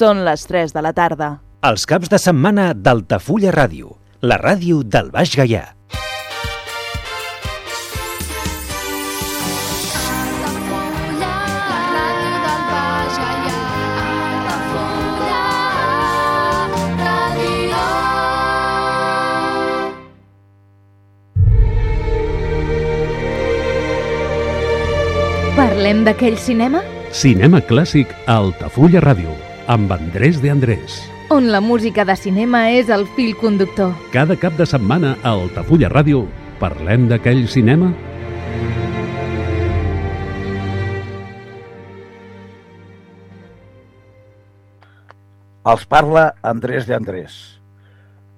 Són les 3 de la tarda. Els caps de setmana d'Altafulla Ràdio, la ràdio del Baix Gaià. Parlem d'aquell cinema Cinema clàssic a Altafulla Ràdio, amb Andrés de Andrés. on la música de cinema és el fil conductor. Cada cap de setmana a Altafulla Ràdio parlem d'aquell cinema Els parla Andrés de Andrés.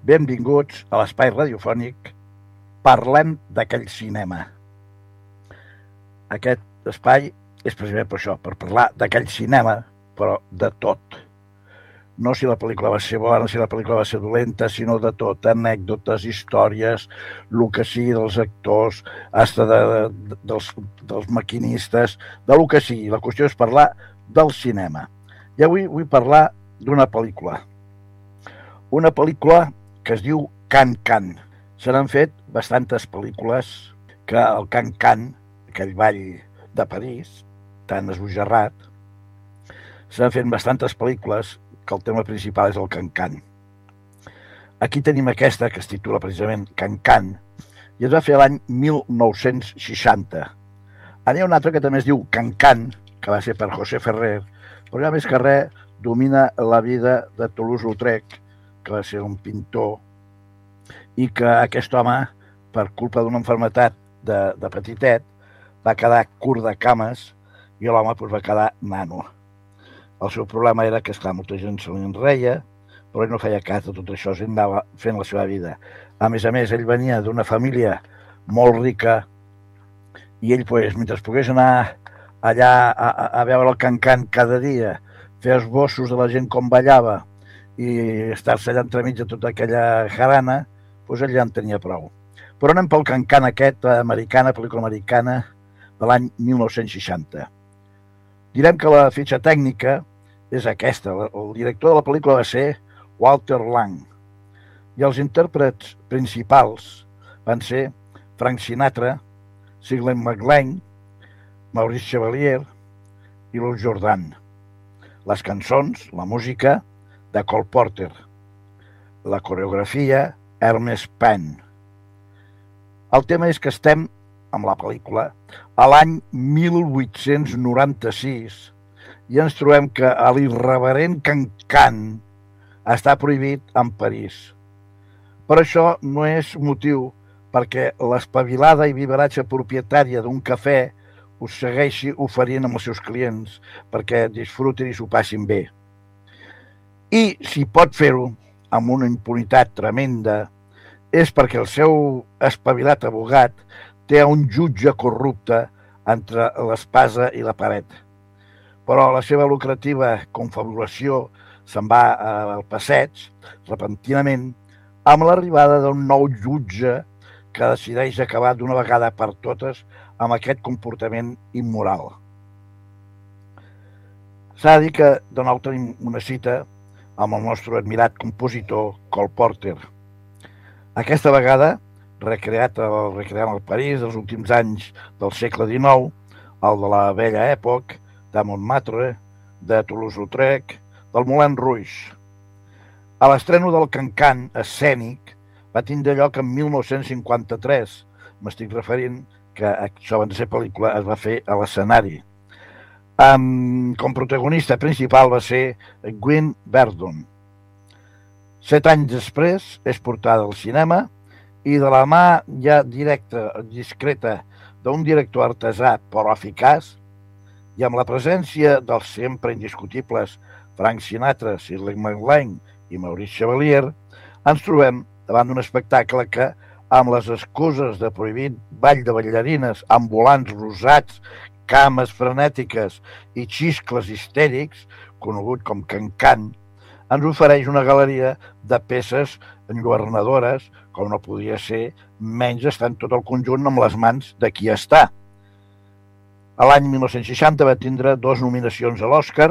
Benvinguts a l'espai radiofònic Parlem d'aquell cinema. Aquest espai és precisament per això, per parlar d'aquell cinema, però de tot. No si la pel·lícula va ser bona, si la pel·lícula va ser dolenta, sinó de tot. Anècdotes, històries, el que sigui dels actors, hasta de, de, dels, dels maquinistes, de lo que sigui. La qüestió és parlar del cinema. I avui vull parlar d'una pel·lícula. Una pel·lícula que es diu Can Can. Se n'han fet bastantes pel·lícules que el Can Can, aquell ball de París, tan esbojarrat, s'han fet bastantes pel·lícules que el tema principal és el Can Can. Aquí tenim aquesta que es titula precisament Can Can i es va fer l'any 1960. Ara hi ha una altra que també es diu Can Can, que va ser per José Ferrer, però ja més que res domina la vida de Toulouse-Lautrec, que va ser un pintor, i que aquest home, per culpa d'una enfermetat de, de petitet, va quedar curt de cames i l'home doncs, va quedar nano. El seu problema era que, esclar, molta gent se li enreia, però ell no feia cas de tot això, ell anava fent la seva vida. A més a més, ell venia d'una família molt rica i ell, doncs, mentre pogués anar allà a, a, a veure el cancan cada dia, fer esbossos de la gent com ballava i estar-se allà entremig de tota aquella jarana, doncs ell ja en tenia prou. Però anem pel cancan aquest, americana, pel·lícula americana, de l'any 1960. Direm que la fitxa tècnica és aquesta. El director de la pel·lícula va ser Walter Lang. I els intèrprets principals van ser Frank Sinatra, Siglen McLean, Maurice Chevalier i Lou Jordan. Les cançons, la música, de Cole Porter. La coreografia, Hermes Penn. El tema és que estem amb la pel·lícula a l'any 1896 i ens trobem que l'irreverent Cancan està prohibit en París. Per això no és motiu perquè l'espavilada i viveratge propietària d'un cafè us segueixi oferint amb els seus clients perquè disfrutin i s'ho passin bé. I si pot fer-ho amb una impunitat tremenda és perquè el seu espavilat abogat té un jutge corrupte entre l'espasa i la paret. Però la seva lucrativa confabulació se'n va al passeig, repentinament, amb l'arribada d'un nou jutge que decideix acabar d'una vegada per totes amb aquest comportament immoral. S'ha de dir que de nou tenim una cita amb el nostre admirat compositor Cole Porter. Aquesta vegada, recreat el, recreant el París dels últims anys del segle XIX, el de la vella època, de Montmartre, de Toulouse-Lautrec, del Moulin Rouge. A l'estreno del Cancan escènic va tindre lloc en 1953. M'estic referint que això abans de ser pel·lícula es va fer a l'escenari. Um, com protagonista principal va ser Gwyn Verdon. Set anys després és portada al cinema i de la mà ja directa, discreta, d'un director artesà però eficaç i amb la presència dels sempre indiscutibles Frank Sinatra, Shirley MacLaine i Maurice Chevalier, ens trobem davant d'un espectacle que, amb les excuses de prohibit ball de ballarines, ambulants rosats, cames frenètiques i xiscles histèrics, conegut com Cancan, ens ofereix una galeria de peces enlluernadores, com no podia ser, menys estant tot el conjunt amb les mans de qui està. A l'any 1960 va tindre dues nominacions a l'Oscar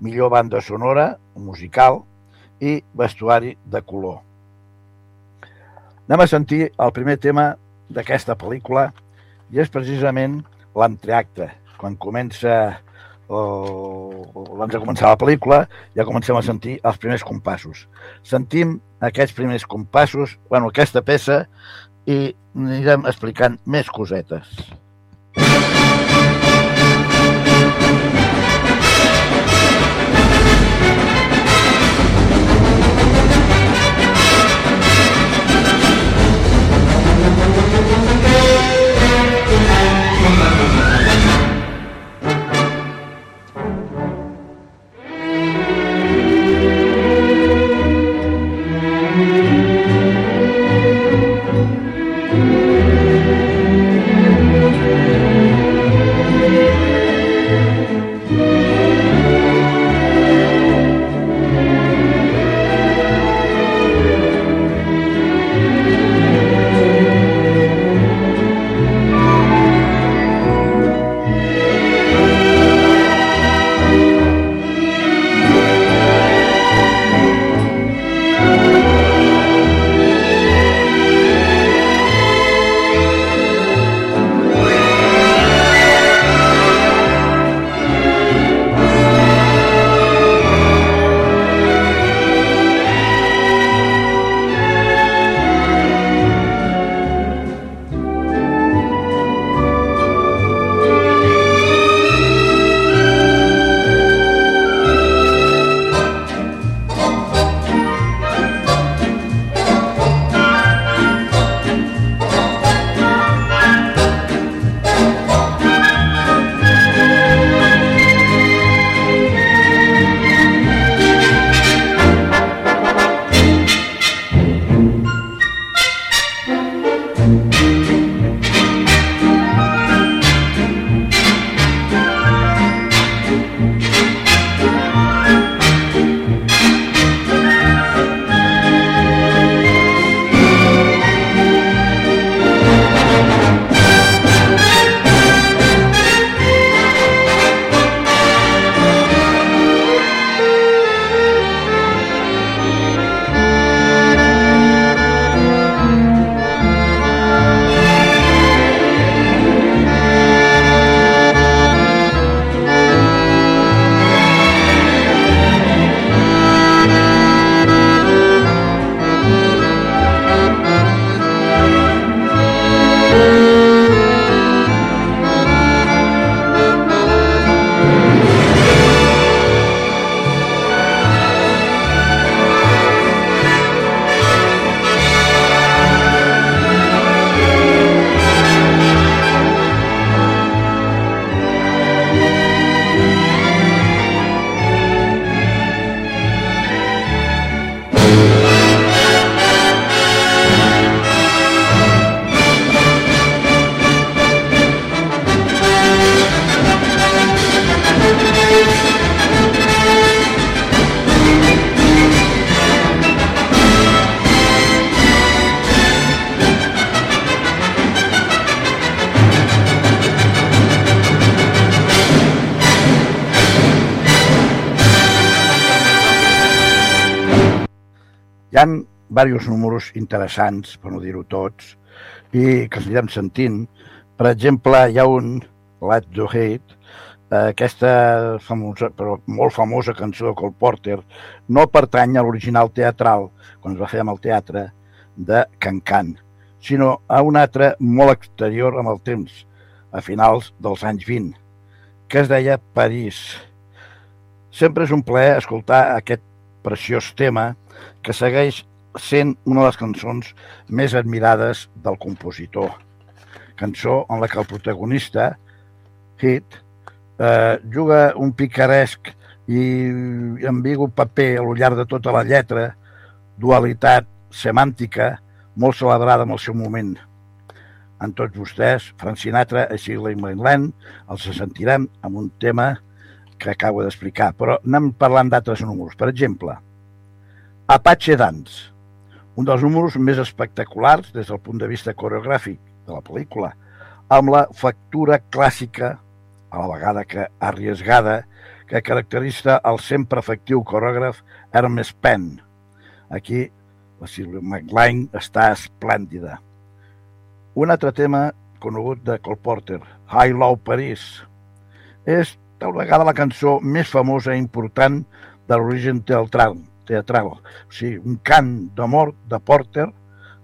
millor banda sonora, musical i vestuari de color. Anem a sentir el primer tema d'aquesta pel·lícula i és precisament l'entreacte. Quan comença abans de començar la pel·lícula ja comencem a sentir els primers compassos. Sentim aquests primers compassos, bueno, aquesta peça, i anirem explicant més cosetes. Hi diversos números interessants, per no dir-ho tots, i que els anirem sentint. Per exemple, hi ha un, Let Do Hate, eh, aquesta famosa, però molt famosa cançó de Cole Porter, no pertany a l'original teatral, quan es va fer amb el teatre, de Can Can, sinó a un altre molt exterior amb el temps, a finals dels anys 20, que es deia París. Sempre és un plaer escoltar aquest preciós tema que segueix sent una de les cançons més admirades del compositor. Cançó en la que el protagonista, Hit, eh, juga un picaresc i ambigu paper a llarg de tota la lletra, dualitat semàntica molt celebrada en el seu moment. En tots vostès, Frank Sinatra i Shirley Mainland, els sentirem amb un tema que acabo d'explicar, però anem parlant d'altres números. Per exemple, Apache Dance, un dels números més espectaculars des del punt de vista coreogràfic de la pel·lícula, amb la factura clàssica, a la vegada que arriesgada, que caracteritza el sempre efectiu coreògraf Hermes Penn. Aquí la Sylvia McLean està esplèndida. Un altre tema conegut de Cole Porter, High Low Paris. És tal vegada la cançó més famosa i important de l'origen teatral, teatral, o sigui, un cant d'amor de Porter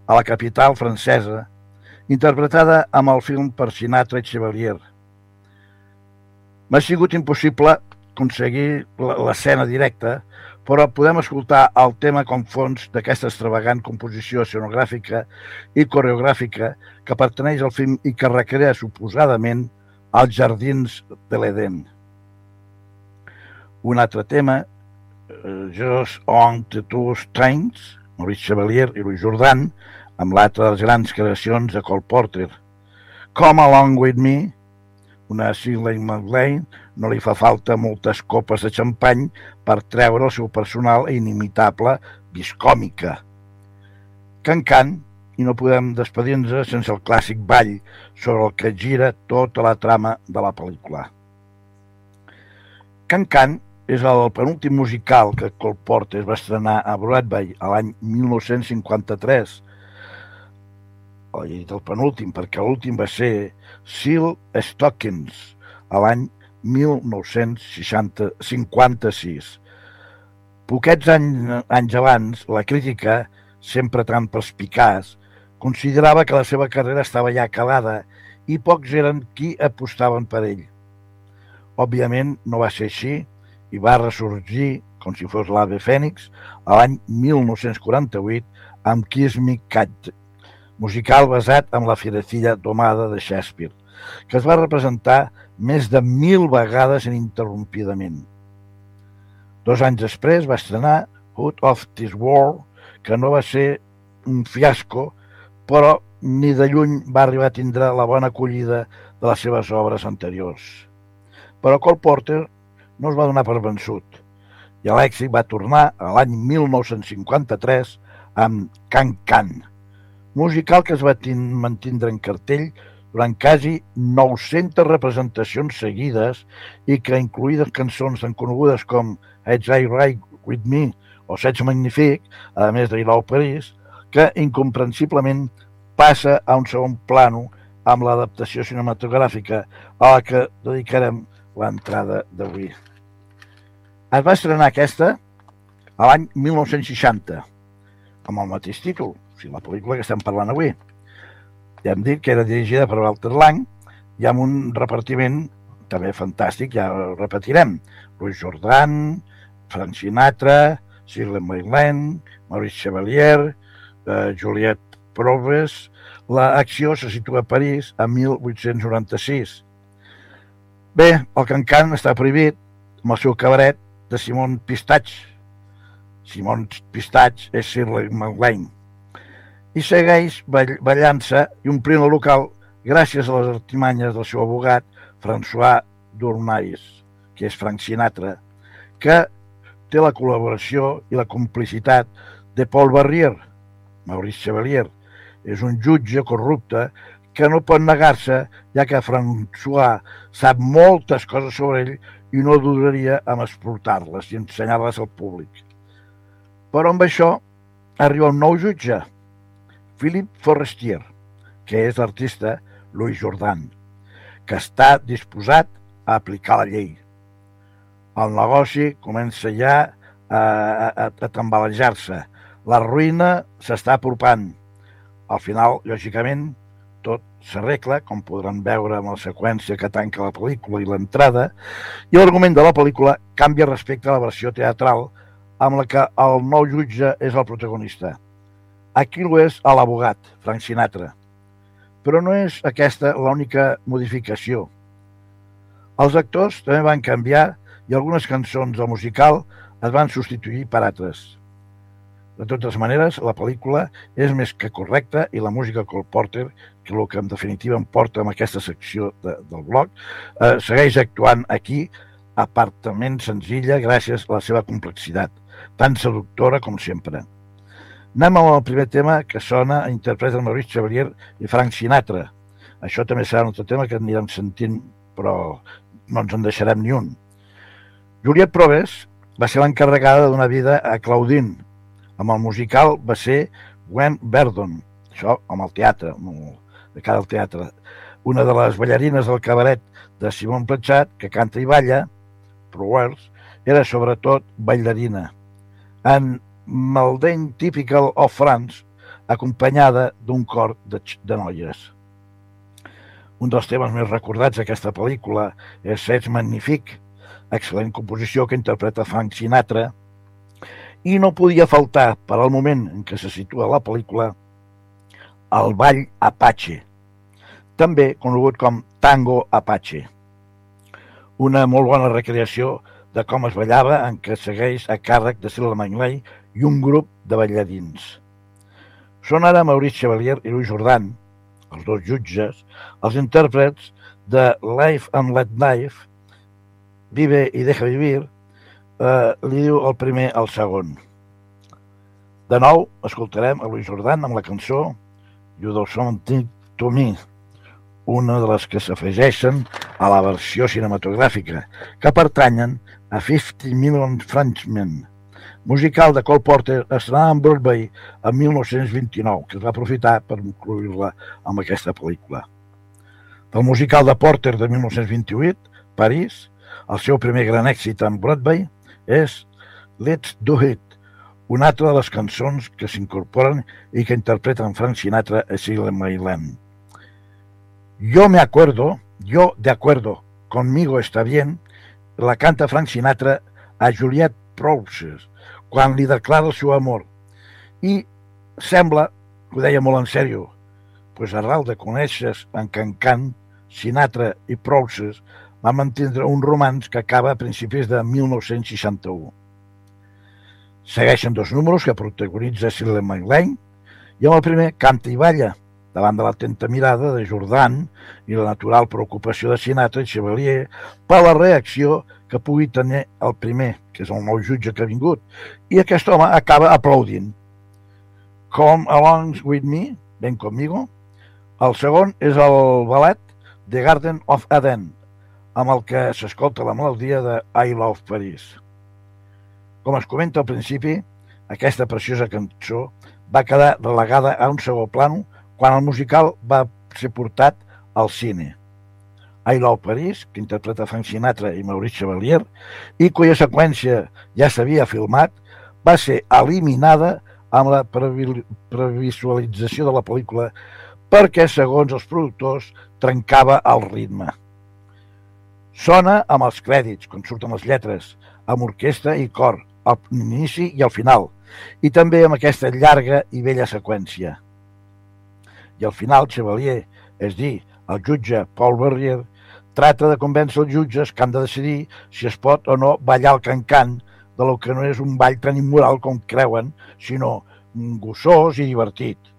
a la capital francesa, interpretada amb el film per Sinatra i Chevalier. M'ha sigut impossible aconseguir l'escena directa, però podem escoltar el tema com fons d'aquesta extravagant composició escenogràfica i coreogràfica que perteneix al film i que recrea suposadament als jardins de l'Eden. Un altre tema, Just on the Two Strains, Maurice Chevalier i Louis Jordan, amb l'altra de les grans creacions de Cole Porter. Come Along With Me, una Shirley MacLaine, no li fa falta moltes copes de xampany per treure el seu personal e inimitable viscòmica. Can Can, i no podem despedir-nos sense el clàssic ball sobre el que gira tota la trama de la pel·lícula. Can Can és el penúltim musical que Cole Porter va estrenar a Broadway a l'any 1953. Oh, he dit el penúltim, perquè l'últim va ser Seal Stockings, a l'any 1956. Poquets anys, anys abans, la crítica, sempre tan perspicaç, considerava que la seva carrera estava ja acabada i pocs eren qui apostaven per ell. Òbviament no va ser així i va ressorgir, com si fos l'Ave Fènix, a l'any 1948 amb Kiss Me Cat, musical basat en la Firecilla domada de Shakespeare, que es va representar més de mil vegades ininterrompidament. Dos anys després va estrenar Hood of This World, que no va ser un fiasco, però ni de lluny va arribar a tindre la bona acollida de les seves obres anteriors. Però Cole Porter no es va donar per vençut i l'èxit va tornar a l'any 1953 amb Can Can, musical que es va tin- mantindre en cartell durant quasi 900 representacions seguides i que, incluïdes cançons tan conegudes com Ets I Right With Me o Seig Magnífic, a més de Ilau París, que incomprensiblement passa a un segon plano amb l'adaptació cinematogràfica a la que dedicarem l'entrada d'avui. Es va estrenar aquesta a l'any 1960, amb el mateix títol, o sigui, la pel·lícula que estem parlant avui. Ja hem dit que era dirigida per Walter Lang i amb un repartiment també fantàstic, ja ho repetirem. Louis Jordan, Frank Sinatra, Shirley MacLaine, Maurice Chevalier, eh, Juliette Proves. L'acció se situa a París a 1896. Bé, el cancan està prohibit amb el seu cabaret de Simon Pistatx. Simon Pistatx és Shirley MacLaine. I segueix ball- ballant-se i omplint el local gràcies a les artimanyes del seu abogat, François Dournais, que és Frank Sinatra, que té la col·laboració i la complicitat de Paul Barrier, Maurice Chevalier. És un jutge corrupte que no pot negar-se, ja que François sap moltes coses sobre ell i no duraria en exportar-les i ensenyar-les al públic. Però amb això arriba un nou jutge, Philip Forrestier, que és l'artista Louis Jordan, que està disposat a aplicar la llei. El negoci comença ja a, a, a tambalejar-se. La ruïna s'està apropant. Al final, lògicament, tot s'arregla, com podran veure amb la seqüència que tanca la pel·lícula i l'entrada, i l'argument de la pel·lícula canvia respecte a la versió teatral amb la que el nou jutge és el protagonista. Aquí ho és a l'abogat, Frank Sinatra. Però no és aquesta l'única modificació. Els actors també van canviar i algunes cançons del musical es van substituir per altres. De totes maneres, la pel·lícula és més que correcta i la música Cole Porter, que el que en definitiva em porta amb aquesta secció de, del blog, eh, segueix actuant aquí apartament senzilla gràcies a la seva complexitat, tan seductora com sempre. Anem al primer tema que sona a interpreten Maurice Chevalier i Frank Sinatra. Això també serà un altre tema que anirem sentint, però no ens en deixarem ni un. Juliette Proves va ser l'encarregada donar vida a Claudine. Amb el musical va ser Gwen Verdon, això amb el teatre, amb el, de cara al teatre. Una de les ballarines del cabaret de Simon Platxat, que canta i balla, Prowers, era sobretot ballarina. En Maldane Typical of France, acompanyada d'un cor de, de noies. Un dels temes més recordats d'aquesta pel·lícula és Sets Magnifique, excel·lent composició que interpreta Frank Sinatra, i no podia faltar, per al moment en què se situa la pel·lícula, el ball Apache, també conegut com Tango Apache. Una molt bona recreació de com es ballava en què segueix a càrrec de Silva Mangley i un grup de balladins. Són ara Maurice Chevalier i Louis Jordan, els dos jutges, els intèrprets de Life and Let Life, Vive i Deja Vivir, eh, li diu el primer al segon. De nou, escoltarem a Louis Jordan amb la cançó You Do Something to Me, una de les que s'afegeixen a la versió cinematogràfica, que pertanyen a 50 Million Frenchmen, musical de Cole Porter estrenada en Broadway en 1929, que es va aprofitar per incluir-la amb aquesta pel·lícula. Del musical de Porter de 1928, París, el seu primer gran èxit en Broadway és Let's Do It, una altra de les cançons que s'incorporen i que interpreten Frank Sinatra a Silent Mayland. Yo me acuerdo, yo de acuerdo, conmigo está bien, la canta Frank Sinatra a Juliette Prowse quan li declara el seu amor. I sembla ho deia molt en sèrio, pues arrel de conèixer en Cancan, Sinatra i Prowse va mantindre un romanç que acaba a principis de 1961. Segueixen dos números que protagonitza Shirley MacLaine i amb el primer canta i balla, davant de l'atenta mirada de Jordan i la natural preocupació de Sinatra i Chevalier per la reacció que pugui tenir el primer, que és el nou jutge que ha vingut, i aquest home acaba aplaudint. Come along with me, ven conmigo. El segon és el ballet The Garden of Eden, amb el que s'escolta la melodia de I Love Paris. Com es comenta al principi, aquesta preciosa cançó va quedar relegada a un segon plano quan el musical va ser portat al cine. I Love Paris, que interpreta Frank Sinatra i Maurice Chevalier, i cuya seqüència ja s'havia filmat, va ser eliminada amb la previ- previsualització de la pel·lícula perquè, segons els productors, trencava el ritme. Sona amb els crèdits, quan surten les lletres, amb orquestra i cor, al inici i al final, i també amb aquesta llarga i vella seqüència. I al final, Chevalier, és dir, el jutge Paul Berrier, tracta de convèncer els jutges que han de decidir si es pot o no ballar el cancan de lo que no és un ball tan immoral com creuen, sinó gossós i divertit.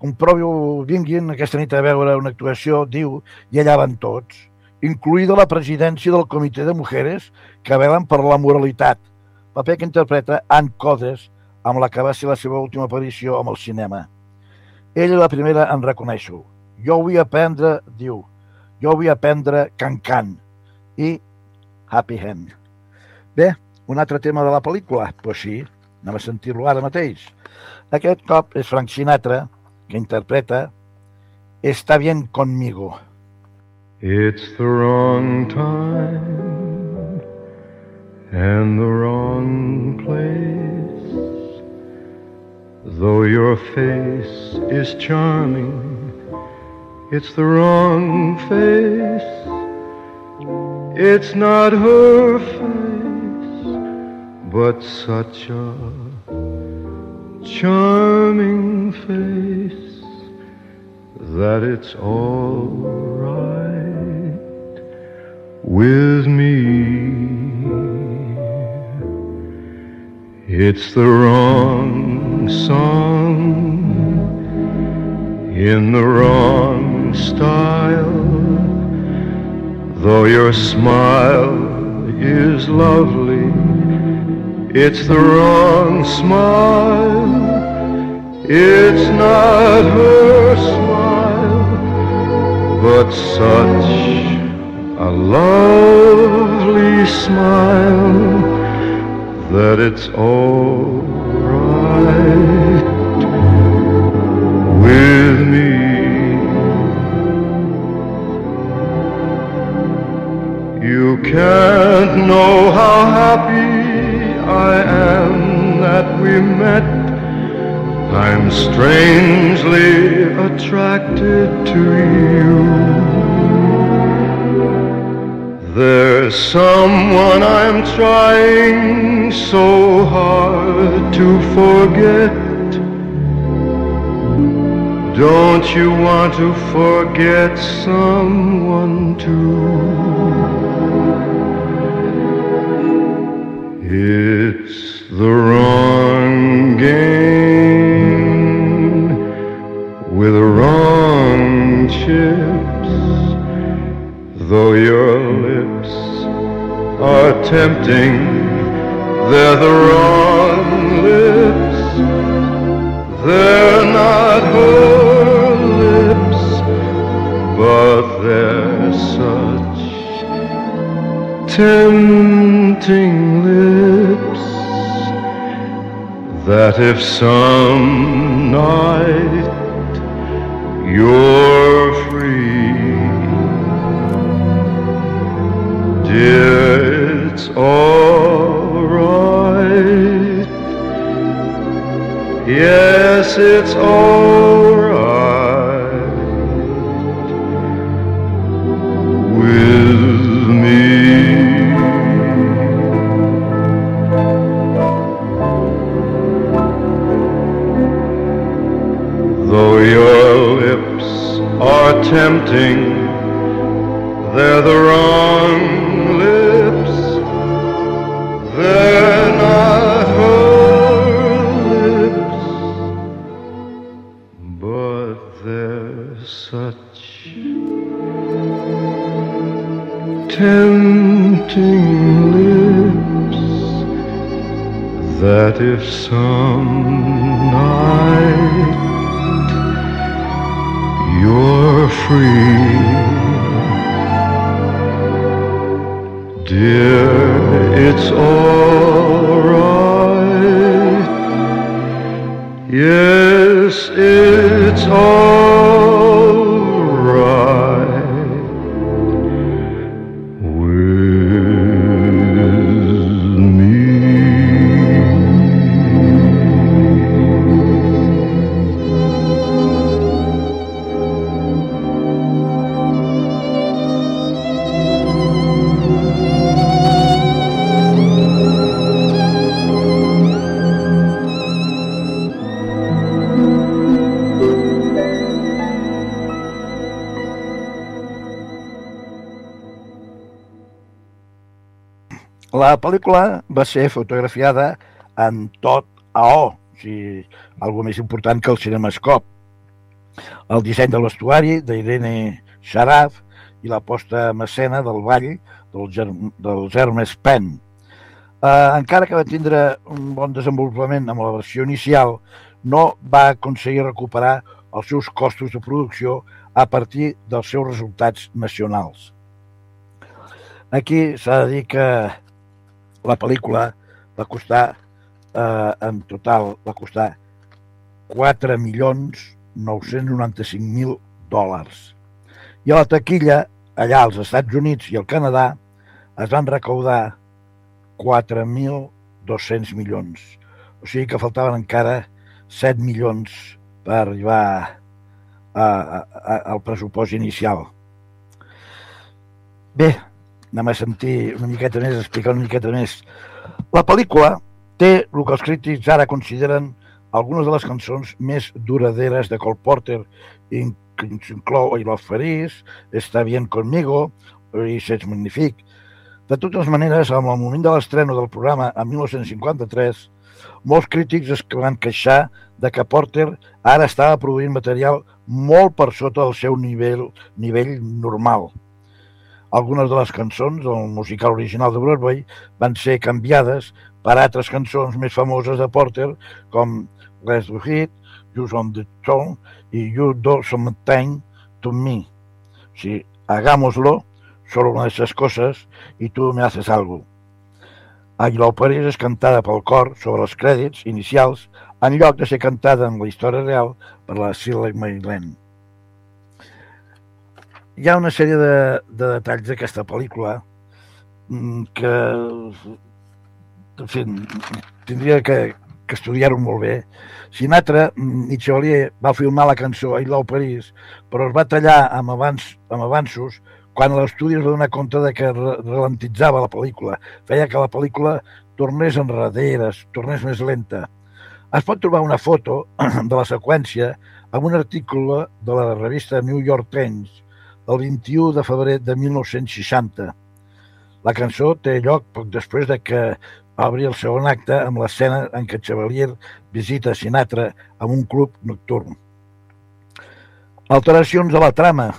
Comprovio, vinguin aquesta nit a veure una actuació, diu, i allà van tots, incluïda la presidència del Comitè de Mujeres que velen per la moralitat, paper que interpreta Ann Codes, amb la que va ser la seva última aparició amb el cinema. Ella la primera en reconèixer-ho. Jo vull aprendre, diu, jo vull aprendre Can-Can i Happy Hand. Bé, un altre tema de la pel·lícula? Pues sí, anem a sentir-lo ara mateix. Aquest cop és Frank Sinatra, que interpreta Está bien conmigo. It's the wrong time and the wrong place. Though your face is charming, it's the wrong face. It's not her face, but such a charming face that it's all right with me. It's the wrong song in the wrong style, though your smile is lovely. It's the wrong smile. It's not her smile, but such a lovely smile that it's all right with me. You can't know how happy I am that we met. I'm strangely attracted to you. There's someone I'm trying so hard to forget. Don't you want to forget someone too? It's the wrong game they're the wrong lips. They're not her lips, but they're such tempting lips that if some night Yes, it's all right with me. Though your lips are tempting, if some night you're free, dear, it's all right. Yes, it's all pel·lícula va ser fotografiada en tot a O, sigui, algo més important que el cinemascop. El disseny de l'estuari d'Irene Sharaf i la posta en escena del ball del, Germ del Hermes Penn. Eh, encara que va tindre un bon desenvolupament amb la versió inicial, no va aconseguir recuperar els seus costos de producció a partir dels seus resultats nacionals. Aquí s'ha de dir que la pel·lícula va costar, eh, en total, va costar 4 milions 995.000 dòlars. I a la taquilla, allà als Estats Units i al Canadà, es van recaudar 4.200 milions. O sigui que faltaven encara 7 milions per arribar a, a, a, al pressupost inicial. Bé, anem a sentir una miqueta més, explicar una miqueta més. La pel·lícula té el que els crítics ara consideren algunes de les cançons més duraderes de Cole Porter, que inclou I Love Paris, Está bien conmigo i Sets Magnific. De totes maneres, amb el moment de l'estreno del programa en 1953, molts crítics es van queixar de que Porter ara estava produint material molt per sota del seu nivell, nivell normal. Algunes de les cançons del musical original de Broadway van ser canviades per altres cançons més famoses de Porter, com Let's Do It, Just on the Tone i You Do Something to Me. O sigui, hagámoslo, solo una de esas cosas, y tú me haces algo. Aguilar París és cantada pel cor sobre els crèdits inicials en lloc de ser cantada en la història real per la Shirley Mayland. Hi ha una sèrie de, de detalls d'aquesta pel·lícula mm, que en fi, tindria que, que estudiar-ho molt bé. Sinatra mm, i Chevalier va filmar la cançó I Love Paris, però es va tallar amb, abans, amb avanços quan l'estudi es va donar compte de que ralentitzava la pel·lícula. Feia que la pel·lícula tornés enrere, tornés més lenta. Es pot trobar una foto de la seqüència amb un article de la revista New York Times el 21 de febrer de 1960. La cançó té lloc poc després de que obri el segon acte amb l'escena en què Chevalier visita Sinatra en un club nocturn. Alteracions a la trama.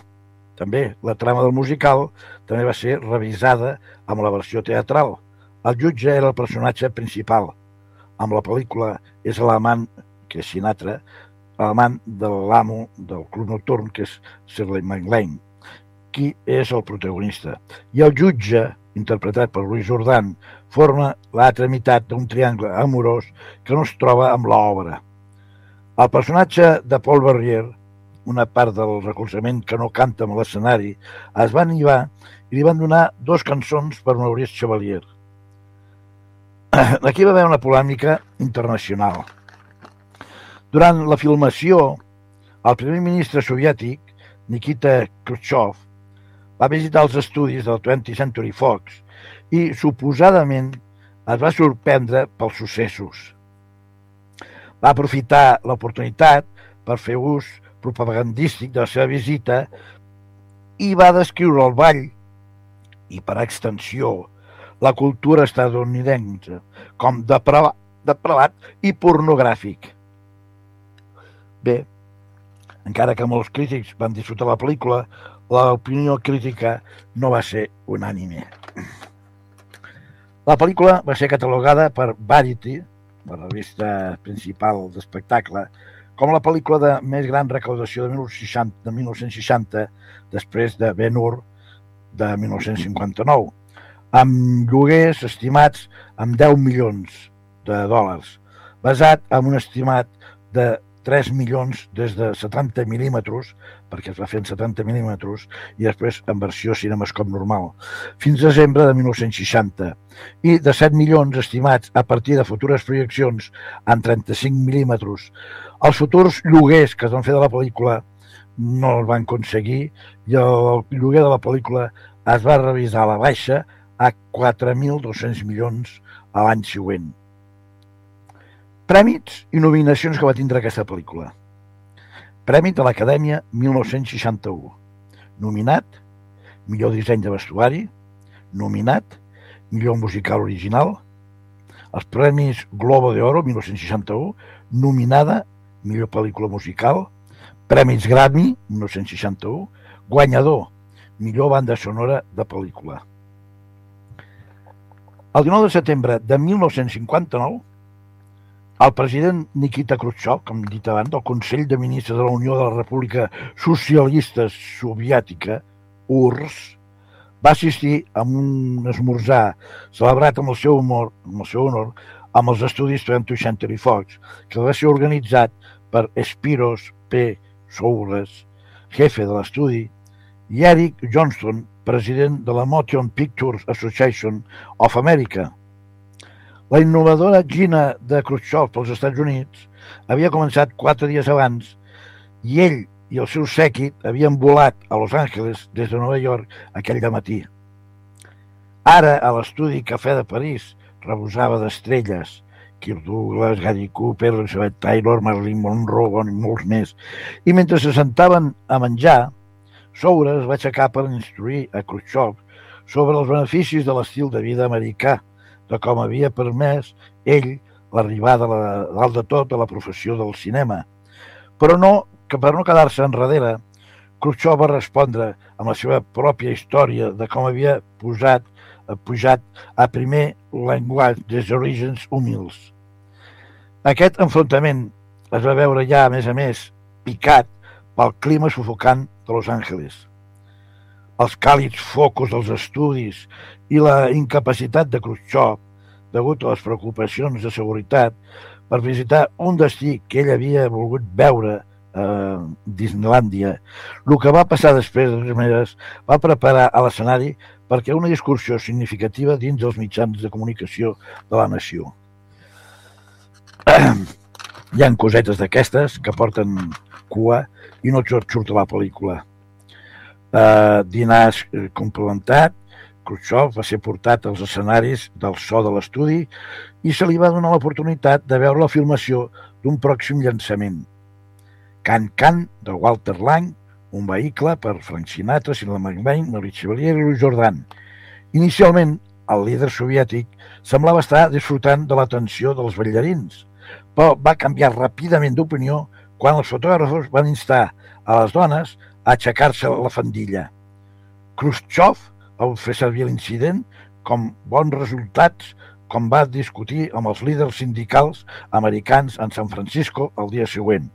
També la trama del musical també va ser revisada amb la versió teatral. El jutge era el personatge principal. Amb la pel·lícula és l'amant, que és Sinatra, l'amant de l'amo del club nocturn, que és Shirley MacLaine, qui és el protagonista. I el jutge, interpretat per Louis Jordan, forma l'altra meitat d'un triangle amorós que no es troba amb l'obra. El personatge de Paul Barrier, una part del recolzament que no canta amb l'escenari, es va animar i li van donar dos cançons per Maurice Chevalier. Aquí va haver una polèmica internacional. Durant la filmació, el primer ministre soviètic, Nikita Khrushchev, va visitar els estudis del 20th Century Fox i, suposadament, es va sorprendre pels successos. Va aprofitar l'oportunitat per fer ús propagandístic de la seva visita i va descriure el ball i, per extensió, la cultura estadounidense com deprava- depravat i pornogràfic. Bé, encara que molts crítics van disfrutar la pel·lícula, l'opinió crítica no va ser unànime. La pel·lícula va ser catalogada per Variety, la revista principal d'espectacle, com la pel·lícula de més gran recaudació de 1960, de 1960 després de Ben Hur de 1959, amb lloguers estimats amb 10 milions de dòlars, basat en un estimat de 3 milions des de 70 mil·límetres, perquè es va fer en 70 mil·límetres, i després en versió cinemascop normal, fins a desembre de 1960, i de 7 milions estimats a partir de futures projeccions en 35 mil·límetres. Els futurs lloguers que es van fer de la pel·lícula no el van aconseguir i el lloguer de la pel·lícula es va revisar a la baixa a 4.200 milions a l'any següent. Prèmits i nominacions que va tindre aquesta pel·lícula. Prèmit de l'Acadèmia 1961. Nominat, millor disseny de vestuari. Nominat, millor musical original. Els Premis Globo de Oro 1961. Nominada, millor pel·lícula musical. Premis Grammy 1961. Guanyador, millor banda sonora de pel·lícula. El 19 de setembre de 1959, el president Nikita Khrushchev, com he dit abans, del Consell de Ministres de la Unió de la República Socialista Soviètica, URSS, va assistir a un esmorzar celebrat amb el seu humor, amb el seu honor, amb els estudis 20th Century Fox, que va ser organitzat per Spiros P. Soures, jefe de l'estudi, i Eric Johnston, president de la Motion Pictures Association of America. La innovadora Gina de Khrushchev pels Estats Units havia començat quatre dies abans i ell i el seu sèquit havien volat a Los Angeles des de Nova York aquell matí. Ara, a l'estudi Cafè de París, rebosava d'estrelles, Kirk Douglas, Gary Cooper, Elizabeth Taylor, Marilyn Monroe i molts més. I mentre se sentaven a menjar, Soura es va aixecar per instruir a Khrushchev sobre els beneficis de l'estil de vida americà, de com havia permès ell l'arribada la- dalt de tot a la professió del cinema. Però no, que per no quedar-se enrere, Khrushchev va respondre amb la seva pròpia història de com havia posat, eh, pujat a primer llenguatge des d'orígens humils. Aquest enfrontament es va veure ja, a més a més, picat pel clima sufocant de Los Angeles. Els càlids focus dels estudis i la incapacitat de Khrushchev degut a les preocupacions de seguretat, per visitar un destí que ell havia volgut veure a Disneylandia. El que va passar després, de totes maneres, va preparar a l'escenari perquè una discursió significativa dins dels mitjans de comunicació de la nació. Hi han cosetes d'aquestes que porten cua i no tot surt a la pel·lícula. Uh, dinars eh, complementat, Khrushchev va ser portat als escenaris del so de l'estudi i se li va donar l'oportunitat de veure la filmació d'un pròxim llançament. Can Can, de Walter Lang, un vehicle per Frank Sinatra, Cinema McVeigh, Maurice Chevalier i Louis Jordan. Inicialment, el líder soviètic semblava estar disfrutant de l'atenció dels ballarins, però va canviar ràpidament d'opinió quan els fotògrafos van instar a les dones aixecar-se la fandilla. Khrushchev va fer servir l'incident com bons resultats com va discutir amb els líders sindicals americans en San Francisco el dia següent.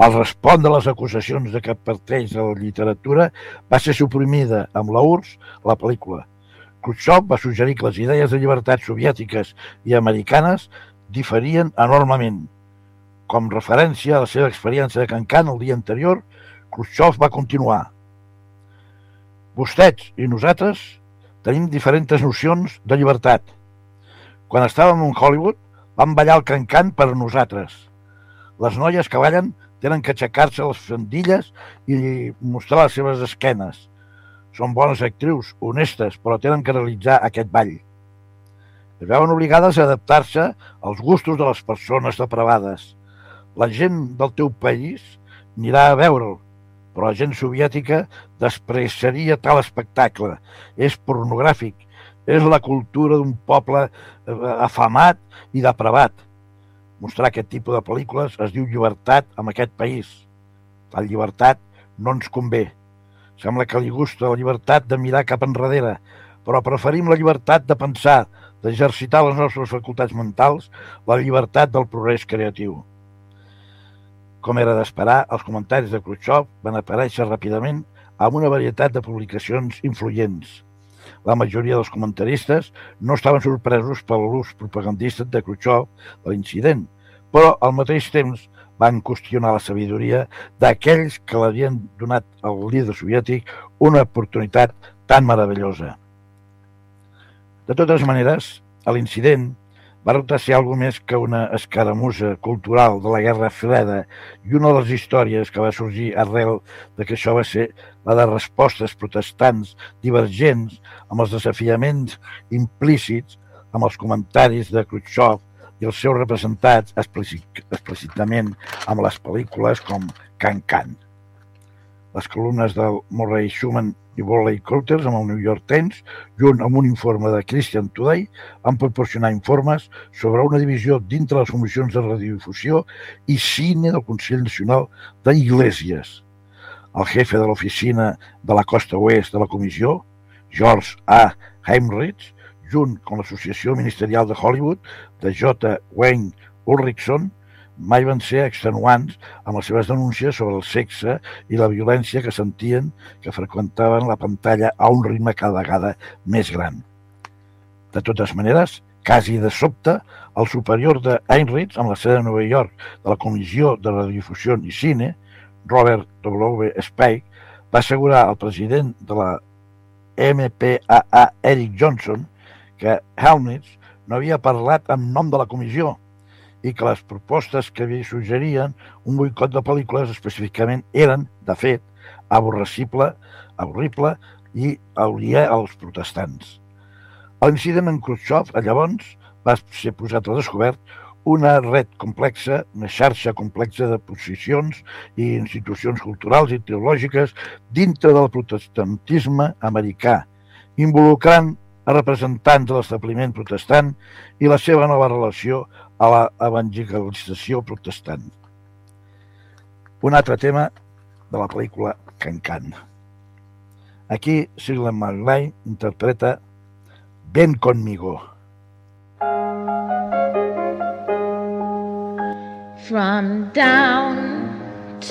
Al respondre a les acusacions de que parteix de la literatura, va ser suprimida amb la URSS la pel·lícula. Khrushchev va suggerir que les idees de llibertat soviètiques i americanes diferien enormement. Com referència a la seva experiència de Cancan el dia anterior, Khrushchev va continuar. Vostès i nosaltres tenim diferents nocions de llibertat. Quan estàvem en Hollywood, vam ballar el cancan per nosaltres. Les noies que ballen tenen que aixecar-se les fandilles i mostrar les seves esquenes. Són bones actrius, honestes, però tenen que realitzar aquest ball. Es veuen obligades a adaptar-se als gustos de les persones depravades. La gent del teu país anirà a veure'l, però la gent soviètica despreciaria tal espectacle. És pornogràfic, és la cultura d'un poble eh, afamat i depravat. Mostrar aquest tipus de pel·lícules es diu llibertat en aquest país. La llibertat no ens convé. Sembla que li gusta la llibertat de mirar cap enrere, però preferim la llibertat de pensar, d'exercitar les nostres facultats mentals, la llibertat del progrés creatiu. Com era d'esperar, els comentaris de Khrushchev van aparèixer ràpidament amb una varietat de publicacions influents. La majoria dels comentaristes no estaven sorpresos per l'ús propagandista de Khrushchev de l'incident, però al mateix temps van qüestionar la sabidoria d'aquells que l'havien donat al líder soviètic una oportunitat tan meravellosa. De totes maneres, l'incident va resultar ser alguna més que una escaramussa cultural de la Guerra Freda i una de les històries que va sorgir arrel de que això va ser la de respostes protestants divergents amb els desafiaments implícits amb els comentaris de Khrushchev i els seus representats explícitament amb les pel·lícules com Can Can. Les columnes del Murray Schumann i Wally Coulters amb el New York Times, junt amb un informe de Christian Today, van proporcionar informes sobre una divisió dintre les comissions de radiodifusió i cine del Consell Nacional d'Iglésies. El jefe de l'oficina de la costa oest de la comissió, George A. Heinrich, junt amb l'Associació Ministerial de Hollywood de J. Wayne Ulrichson, mai van ser extenuants amb les seves denúncies sobre el sexe i la violència que sentien que freqüentaven la pantalla a un ritme cada vegada més gran. De totes maneres, quasi de sobte, el superior de Heinrich, amb la sede de Nova York de la Comissió de Radiodifusió i Cine, Robert W. Spike, va assegurar al president de la MPAA, Eric Johnson, que Heinrich no havia parlat en nom de la comissió i que les propostes que li suggerien un boicot de pel·lícules específicament eren, de fet, aborrecible, avorrible i hauria als protestants. L'incident en Khrushchev, llavors, va ser posat a descobert una red complexa, una xarxa complexa de posicions i institucions culturals i teològiques dintre del protestantisme americà, involucrant a representants de l'establiment protestant i la seva nova relació a l'evangelització protestant. Un altre tema de la pel·lícula Can-Can. Aquí Shirley MacLaine interpreta Ven conmigo. From down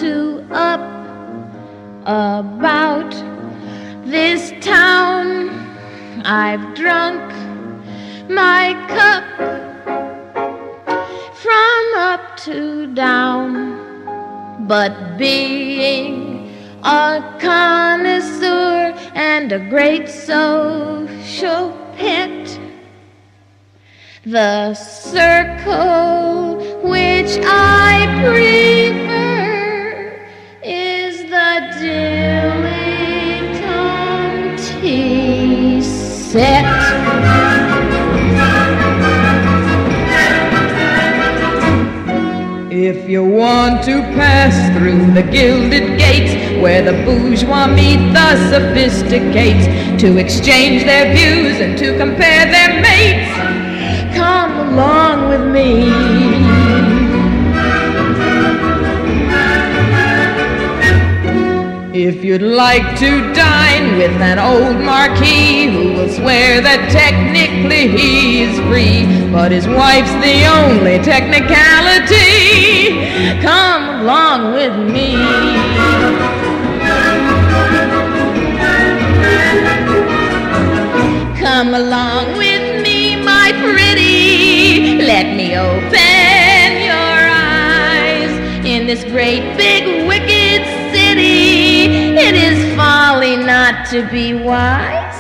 to up about this town I've drunk my cup up to down. But being a connoisseur and a great social pet, the circle which I prefer is the dilettante set. If you want to pass through the gilded gates where the bourgeois meet the sophisticates to exchange their views and to compare their mates, come along with me. If you'd like to dine with an old marquis who will swear that technically he's free, but his wife's the only technicality, come along with me. Come along with me, my pretty. Let me open your eyes in this great big wicked city. It is folly not to be wise.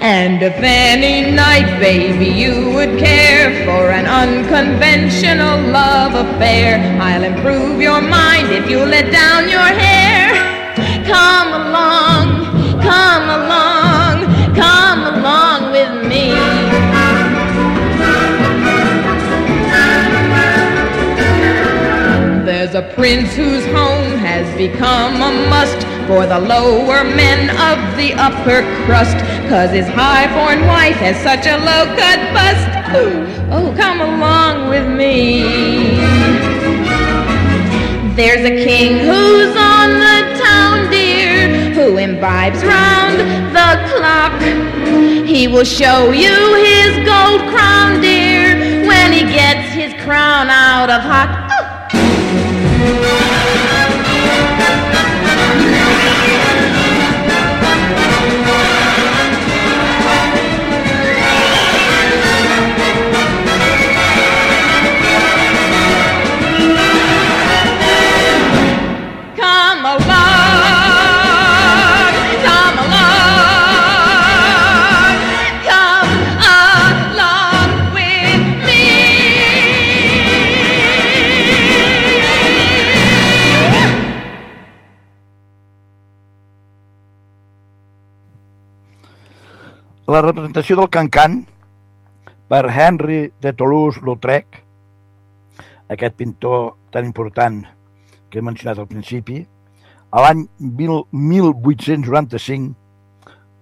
And if any night, baby, you would care for an unconventional love affair, I'll improve your mind if you let down your hair. Come along, a prince whose home has become a must for the lower men of the upper crust. Cause his high-born wife has such a low-cut bust. Oh, come along with me. There's a king who's on the town, dear, who imbibes round the clock. He will show you his gold crown, dear, when he gets his crown out of hot. Thank you. La representació del Cancan per Henry de Toulouse-Lautrec, aquest pintor tan important que he mencionat al principi, a l'any 1000 1895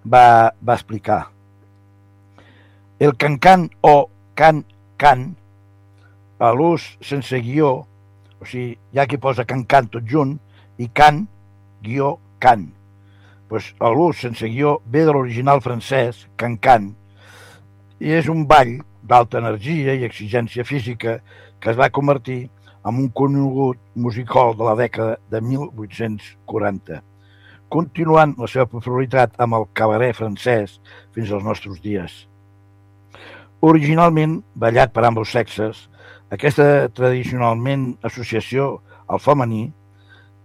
va, va explicar el cancan o can-can a l'ús sense guió, o sigui, ha qui posa can-can tot junt, i can, guió, can. Pues, l'ús sense guió ve de l'original francès, can-can, i és un ball d'alta energia i exigència física que es va convertir en un conegut music hall de la dècada de 1840, continuant la seva popularitat amb el cabaret francès fins als nostres dies. Originalment ballat per ambos sexes, aquesta tradicionalment associació al femení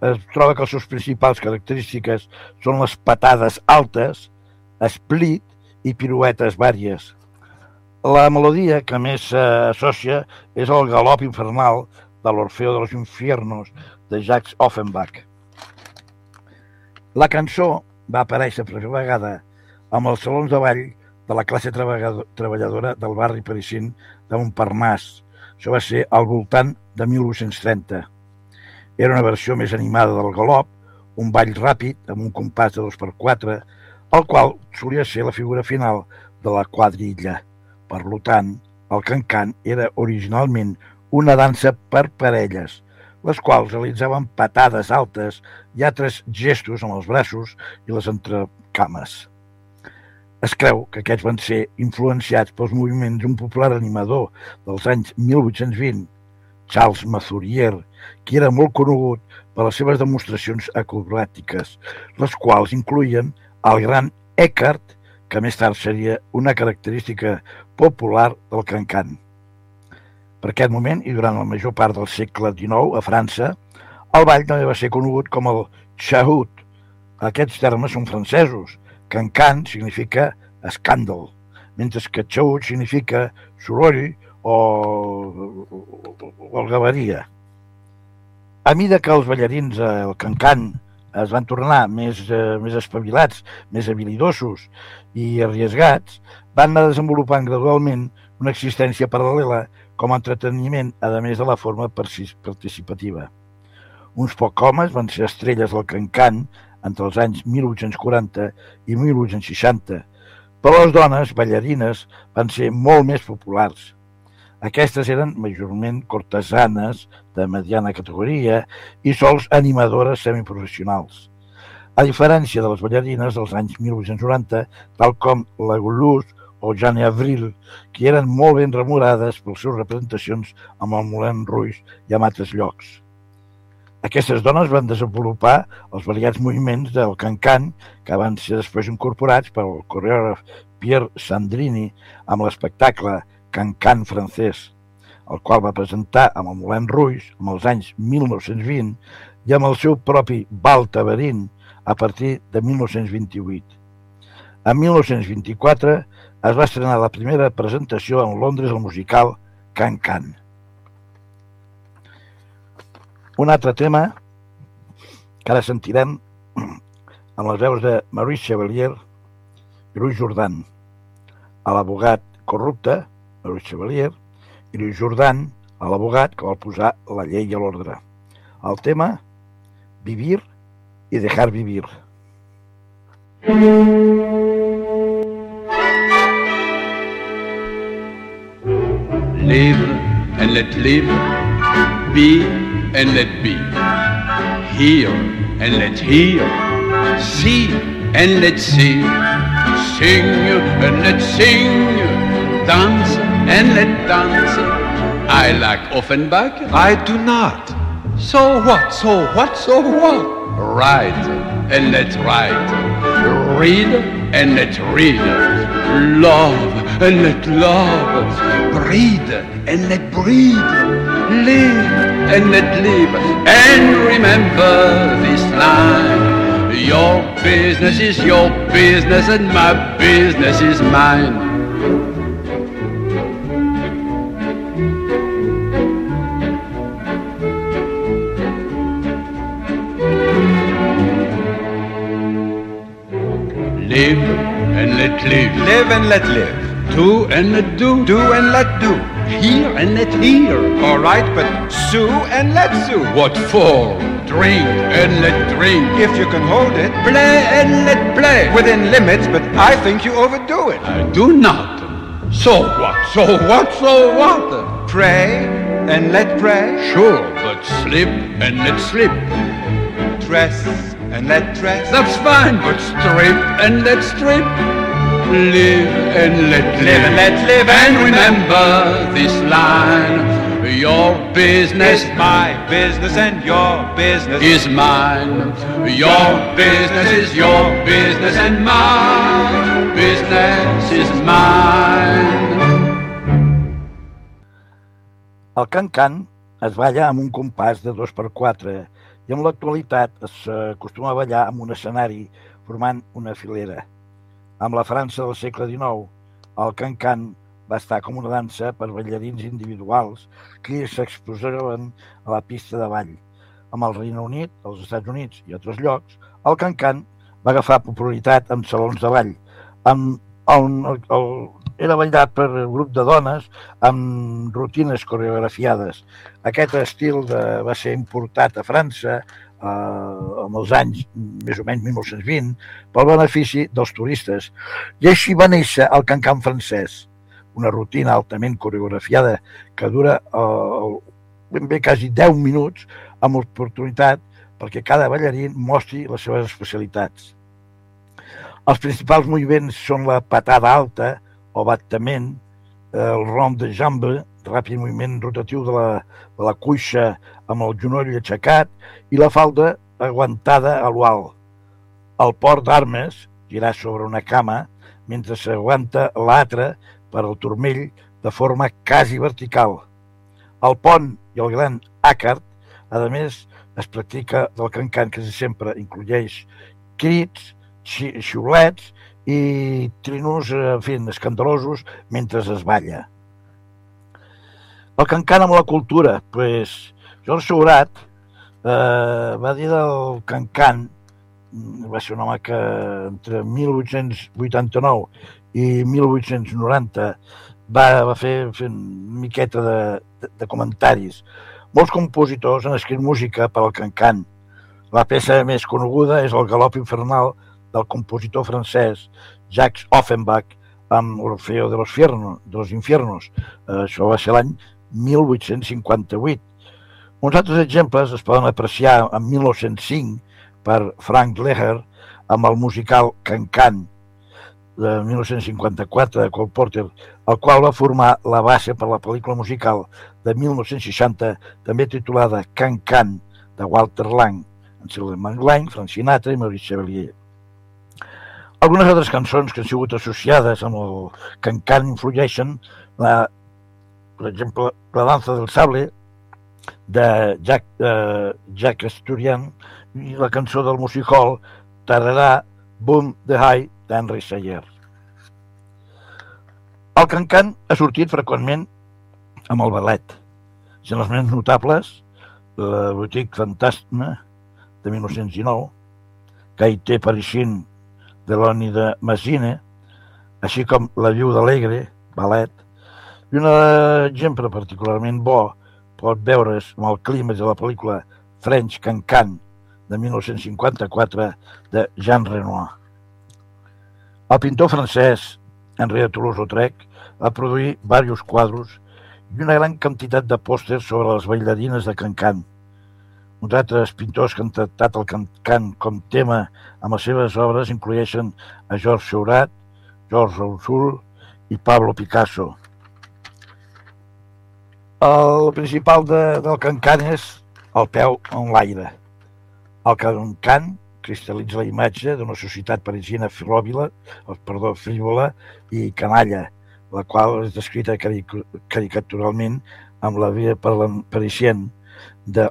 es troba que les seves principals característiques són les patades altes, split i piruetes vàries. La melodia que més s'associa és el galop infernal de l'Orfeo de los Infiernos de Jacques Offenbach. La cançó va aparèixer per primera vegada amb els salons de ball de la classe treballadora del barri parisín de Montparnasse. Això va ser al voltant de 1830. Era una versió més animada del galop, un ball ràpid amb un compàs de 2x4, el qual solia ser la figura final de la quadrilla. Per tant, el cancan era originalment una dansa per parelles, les quals realitzaven patades altes i altres gestos amb els braços i les entrecames. Es creu que aquests van ser influenciats pels moviments d'un popular animador dels anys 1820, Charles Mazurier, qui era molt conegut per les seves demostracions acrobàtiques, les quals incluïen el gran Eckhart, que més tard seria una característica popular del cancan. Per aquest moment i durant la major part del segle XIX a França, el ball també va ser conegut com el chahout. Aquests termes són francesos. Cancan significa escàndol, mentre que chahout significa soroll o, algaveria. A mida que els ballarins al cancan es van tornar més, eh, més espavilats, més habilidosos i arriesgats, van anar desenvolupant gradualment una existència paral·lela com a entreteniment, a més de la forma participativa. Uns pocs homes van ser estrelles del cancan entre els anys 1840 i 1860, però les dones ballarines van ser molt més populars. Aquestes eren majorment cortesanes de mediana categoria i sols animadores semiprofessionals. A diferència de les ballarines dels anys 1890, tal com la Goulous o Jane Avril, que eren molt ben remorades per les seves representacions amb el Moulin Rouge i a altres llocs. Aquestes dones van desenvolupar els variats moviments del cancan que van ser després incorporats pel coreògraf Pierre Sandrini amb l'espectacle Cancan francès, el qual va presentar amb el Moulin Rouge amb els anys 1920 i amb el seu propi Bal Tabarín a partir de 1928. En 1924 es va estrenar la primera presentació en Londres al musical Can Can. Un altre tema que ara sentirem amb les veus de Maurice Chevalier i Louis Jordan, a l'abogat corrupte, Maurice Chevalier, i Louis Jordan, a l'abogat que vol posar la llei a l'ordre. El tema, vivir i dejar vivir. Live and let live, be and let be, hear and let hear, see and let see, sing and let sing, dance and let dance. I like Offenbach. I do not. So what? So what? So what? Write and let write, read and let read, love and let love, Breathe and let breathe. live and let live, and remember this line. Your business is your business and my business is mine. Live and let live. Live and let live. Do and let do. Do and let do. Hear and let hear. All right, but sue and let sue. What for? Drink and let drink. If you can hold it. Play and let play. Within limits, but I think you overdo it. I do not. So what? So what? So what? Pray and let pray. Sure, but slip and let slip. Dress and let dress. That's fine, but strip and let strip. Live and let live. Live and let live. And remember this line. Your business is my business and your business is mine. Your business is your business and my business is mine. El can-can es balla amb un compàs de 2 per 4 i en l'actualitat s'acostuma a ballar amb un escenari formant una filera. Amb la França del segle XIX, el can-can va estar com una dansa per ballarins individuals que s'exposaven a la pista de ball. Amb el Regne Unit, els Estats Units i altres llocs, el can-can va agafar popularitat en salons de ball, amb on el, el, era ballat per un grup de dones amb rutines coreografiades. Aquest estil de, va ser importat a França eh, en els anys més o menys 1920 pel benefici dels turistes. I així va néixer el cancan francès, una rutina altament coreografiada que dura eh, ben bé quasi 10 minuts amb oportunitat perquè cada ballarín mostri les seves especialitats. Els principals moviments són la patada alta o battament, el rond de jambe, ràpid moviment rotatiu de la, de la cuixa amb el genoll aixecat i la falda aguantada a l'ual. El port d'armes, girar sobre una cama, mentre s'aguanta l'altre per al turmell de forma quasi vertical. El pont i el gran àcard, a més, es practica del cancan que sempre inclueix crits, xi- xiulets i trinos, en fi, escandalosos mentre es balla. El cancan amb la cultura, pues, George Seurat eh, va dir del cancan, va ser un home que entre 1889 i 1890 va, va fer, fer una miqueta de, de, de comentaris. Molts compositors han escrit música per al cancan. La peça més coneguda és el galop infernal del compositor francès Jacques Offenbach amb Orfeo de los, Fierno, de los Infiernos. Eh, això va ser l'any 1858. Uns altres exemples es poden apreciar en 1905 per Frank Leher amb el musical Can-Can de 1954 de Cole Porter, el qual va formar la base per la pel·lícula musical de 1960, també titulada Can-Can, de Walter Lang, en Sylvain Manglain, Frank Sinatra i Maurice Chevalier. Algunes altres cançons que han sigut associades amb el Can-Can influeixen, la, per exemple, La danza del sable, de Jack, eh, Jack Asturian i la cançó del music hall Tararà, Boom the High d'Henry Sayer. El cancan ha sortit freqüentment amb el ballet. Sent els més notables, la Boutique Fantasma de 1919, Gaité Parisine de l'Oni de Massine, així com La Viuda Alegre, ballet, i un exemple particularment bo pot veure's amb el clímax de la pel·lícula French Cancan de 1954 de Jean Renoir. El pintor francès Henri de Toulouse-Lautrec va produir diversos quadros i una gran quantitat de pòsters sobre les bailarines de Cancan. Uns altres pintors que han tractat el Cancan com tema amb les seves obres incloeixen a Georges Seurat, Georges Rousseau i Pablo Picasso. El principal de, del cancan és el peu en l'aire. El cancan cristal·litza la imatge d'una societat parisina filòbila, perdó, frívola i canalla, la qual és descrita caric caricaturalment amb la vida parisien de.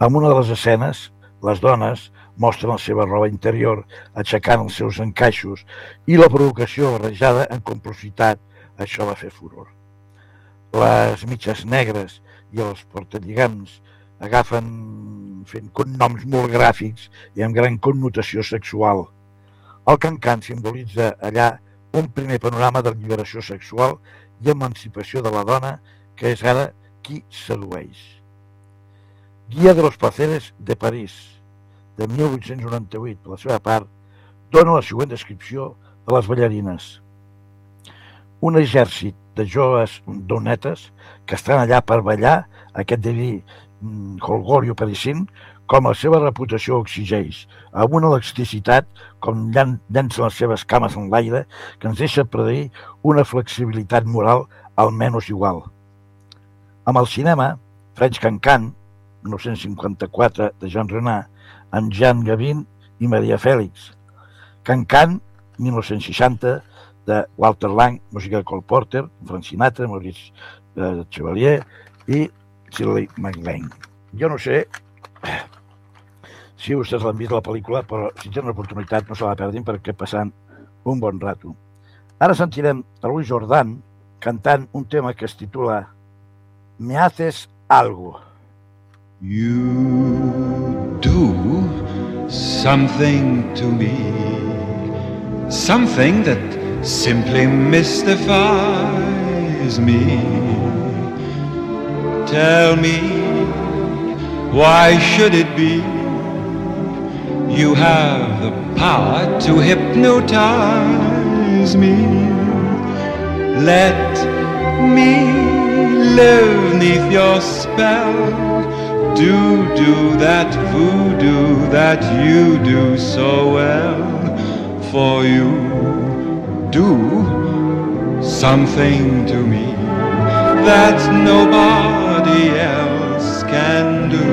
En una de les escenes, les dones mostren la seva roba interior aixecant els seus encaixos i la provocació barrejada en complicitat, això va fer furor. Les mitges negres i els portalligams agafen fent cognoms molt gràfics i amb gran connotació sexual. El cancan simbolitza allà un primer panorama de lliberació sexual i emancipació de la dona, que és ara qui sedueix. Guia de los placeres de París, de 1898, per la seva part, dona la següent descripció de les ballarines. Un exèrcit de joves donetes que estan allà per ballar aquest diví Holgorio parisint, com la seva reputació exigeix, amb una elasticitat com llança les seves cames en l'aire que ens deixa predir una flexibilitat moral almenys igual. Amb el cinema, French Cancan, 1954, de Jean Renard, amb Jean Gavin i Maria Fèlix. Cancan, 1960, de Walter Lang, música de Cole Porter, Frank Sinatra, Maurice eh, Chevalier i Shirley MacLaine. Jo no sé si vostès l'han vist la pel·lícula, però si tenen l'oportunitat no se la perdin perquè passant un bon rato. Ara sentirem a Luis Jordan cantant un tema que es titula Me haces algo. You do something to me, something that simply mystifies me. Tell me, why should it be? You have the power to hypnotize me. Let me live neath your spell do do that voodoo that you do so well for you do something to me that nobody else can do.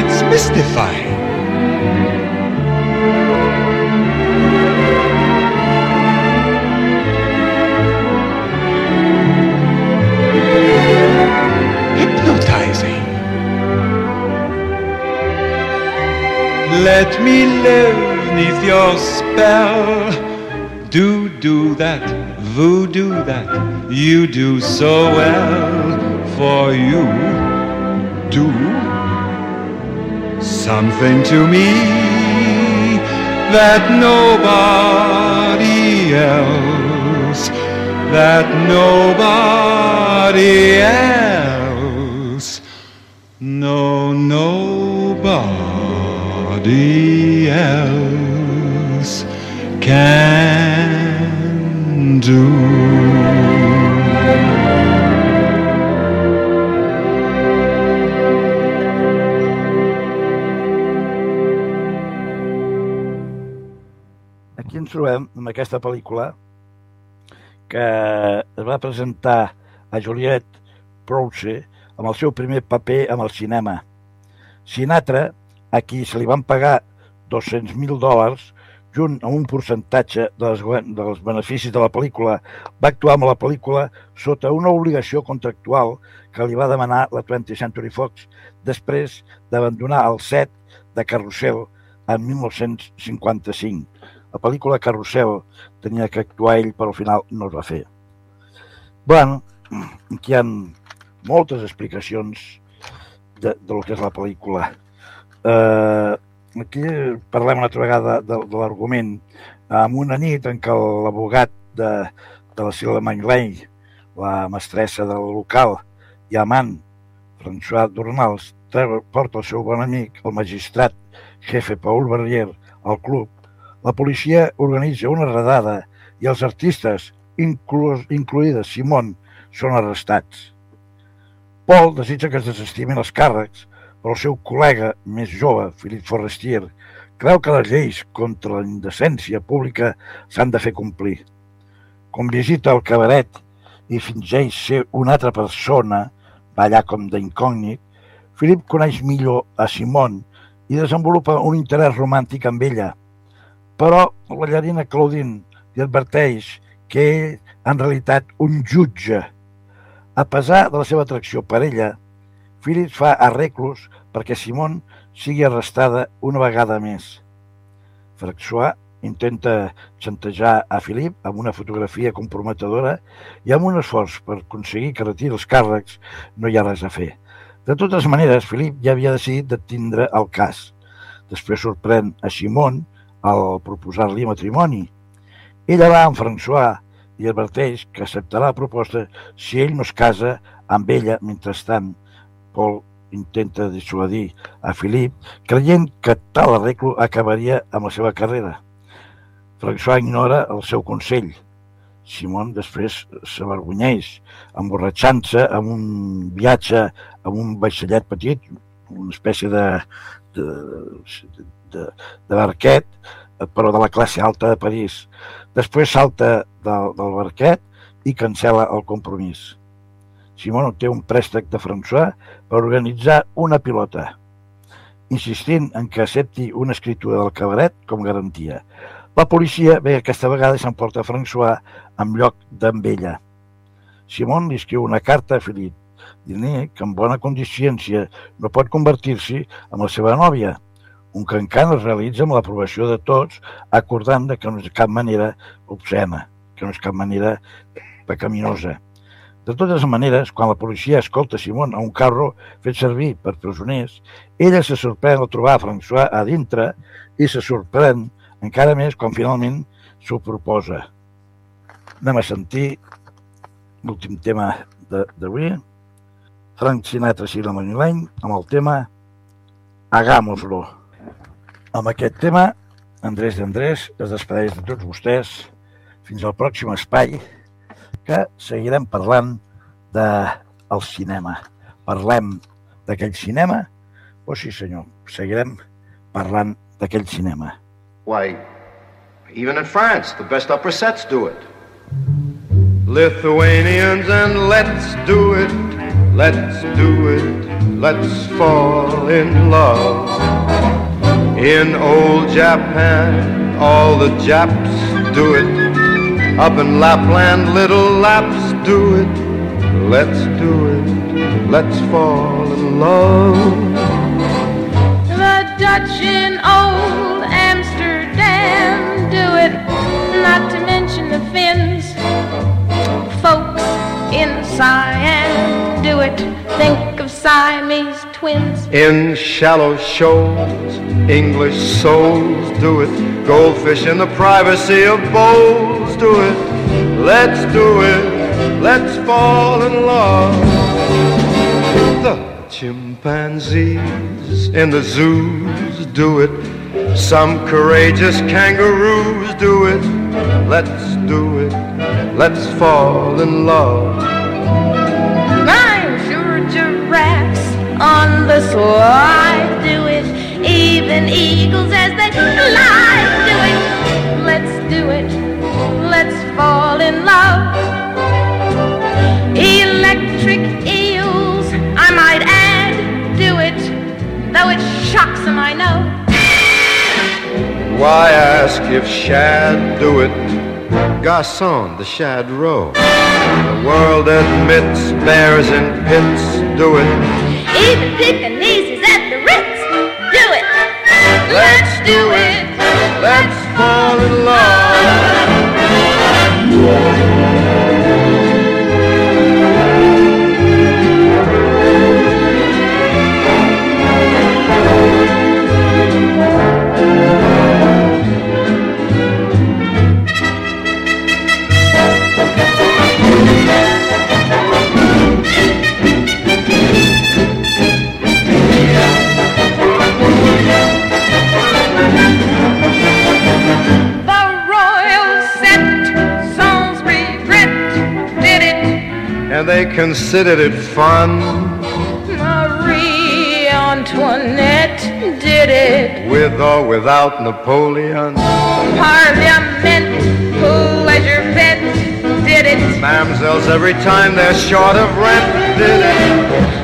It's mystifying. Let me live neath your spell. Do, do that, voodoo that you do so well. For you do something to me that nobody else, that nobody else, nobody else can do. Aquí ens trobem amb aquesta pel·lícula que es va presentar a Juliette Prowse amb el seu primer paper amb el cinema. Sinatra, a qui se li van pagar 200.000 dòlars, junt amb un percentatge dels, dels beneficis de la pel·lícula, va actuar amb la pel·lícula sota una obligació contractual que li va demanar la 20th Century Fox després d'abandonar el set de Carrusel en 1955. La pel·lícula Carrusel tenia que actuar ell, però al final no es va fer. bueno, aquí hi ha moltes explicacions de, de lo que és la pel·lícula. Eh, aquí parlem una altra vegada de, de l'argument. En una nit en què l'abogat de, de la Sila Mangley, la mestressa del local i amant, François Dornals, porta el seu bon amic, el magistrat jefe Paul Barrier, al club, la policia organitza una redada i els artistes, inclus, incloïdes Simon, són arrestats. Paul desitja que es desestimin els càrrecs, però el seu col·lega més jove, Philippe Forestier, creu que les lleis contra la indecència pública s'han de fer complir. Com visita el cabaret i fingeix ser una altra persona, allà com d'incògnit, Philip coneix millor a Simon i desenvolupa un interès romàntic amb ella. Però la ballarina Claudine li adverteix que ell, en realitat, un jutge. A pesar de la seva atracció per ella, Philip fa arreglos perquè Simon sigui arrestada una vegada més. François intenta xantejar a Philip amb una fotografia comprometedora i amb un esforç per aconseguir que retiri els càrrecs no hi ha res a fer. De totes maneres, Philip ja havia decidit de tindre el cas. Després sorprèn a Simon al proposar-li matrimoni. Ella va amb François i adverteix que acceptarà la proposta si ell no es casa amb ella. Mentrestant, Paul intenta dissuadir a Philip, creient que tal arreglo acabaria amb la seva carrera. François ignora el seu consell. Simon després s'avergonyeix, emborratxant-se amb un viatge amb un vaixellet petit, una espècie de, de, de, de barquet, però de la classe alta de París. Després salta del, del barquet i cancela el compromís. Simon obté un préstec de François per organitzar una pilota, insistint en que accepti una escritura del cabaret com garantia. La policia ve aquesta vegada i s'emporta François en lloc d'amb ella. Simon li escriu una carta a Philippe, dient que amb bona consciència no pot convertir-s'hi en la seva nòvia, un encara es realitza amb l'aprovació de tots, acordant que no és de cap manera obscena, que no és cap manera pecaminosa. De totes maneres, quan la policia escolta Simon a un carro fet servir per presoners, ella se sorprèn al trobar François a dintre i se sorprèn encara més quan finalment s'ho proposa. Anem a sentir l'últim tema d'avui, Frank Sinatra i la Manilany, amb el tema Hagámoslo. Amb aquest tema, Andrés d'Andrés es despedeix de tots vostès fins al pròxim espai que seguirem parlant de el cinema. Parlem d'aquell cinema? Oh sí, senyor, seguirem parlant d'aquell cinema. Why, even in France, the best opera sets do it. Lithuanians and let's do it. Let's do it, let's fall in love. In old Japan, all the Japs do it. Up in Lapland, little Laps do it. Let's do it, let's fall in love. The Dutch in old Amsterdam do it, not to mention the Finns. Folks in Siam it, think of Siamese twins. In shallow shoals, English souls do it. Goldfish in the privacy of bowls do it. Let's do it, let's fall in love. The chimpanzees in the zoos do it. Some courageous kangaroos do it. Let's do it, let's fall in love. On the slide do it, even eagles as they fly do it. Let's do it, let's fall in love. Electric eels, I might add, do it, though it shocks them, I know. Why ask if shad do it? Garçon, the shad row. The world admits bears in pits do it. Even Pekingese at the Ritz, do it. Let's do it. Let's fall in love. Considered it fun Marie Antoinette did it. with or without Napoleon. Parliament, pleasure pet, did it. Mamsells every time they're short of rent did it.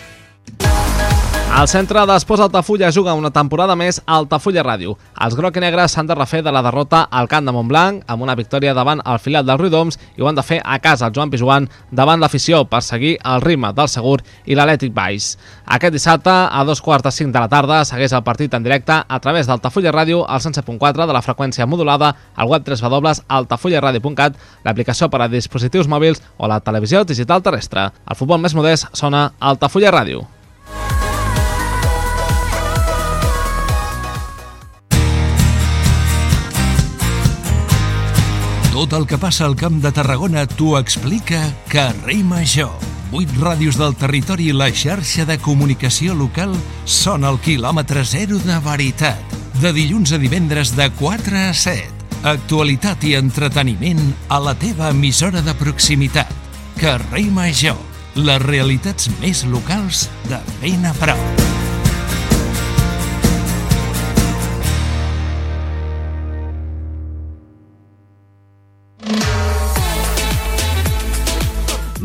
El centre d'Esports Altafulla juga una temporada més a Altafulla Ràdio. Els groc i negres s'han de refer de la derrota al camp de Montblanc amb una victòria davant el filial del Ruidoms i ho han de fer a casa el Joan Pijuan davant l'afició per seguir el ritme del Segur i l'Atlètic Baix. Aquest dissabte, a dos quarts de cinc de la tarda, segueix el partit en directe a través d'Altafulla Ràdio al 107.4 de la freqüència modulada al web www.altafullaradio.cat, l'aplicació per a dispositius mòbils o la televisió digital terrestre. El futbol més modest sona Altafulla Ràdio. Tot el que passa al Camp de Tarragona t'ho explica Carrer Major. Vuit ràdios del territori i la xarxa de comunicació local són el quilòmetre zero de veritat. De dilluns a divendres de 4 a 7. Actualitat i entreteniment a la teva emissora de proximitat. Carrer Major. Les realitats més locals de ben a prop.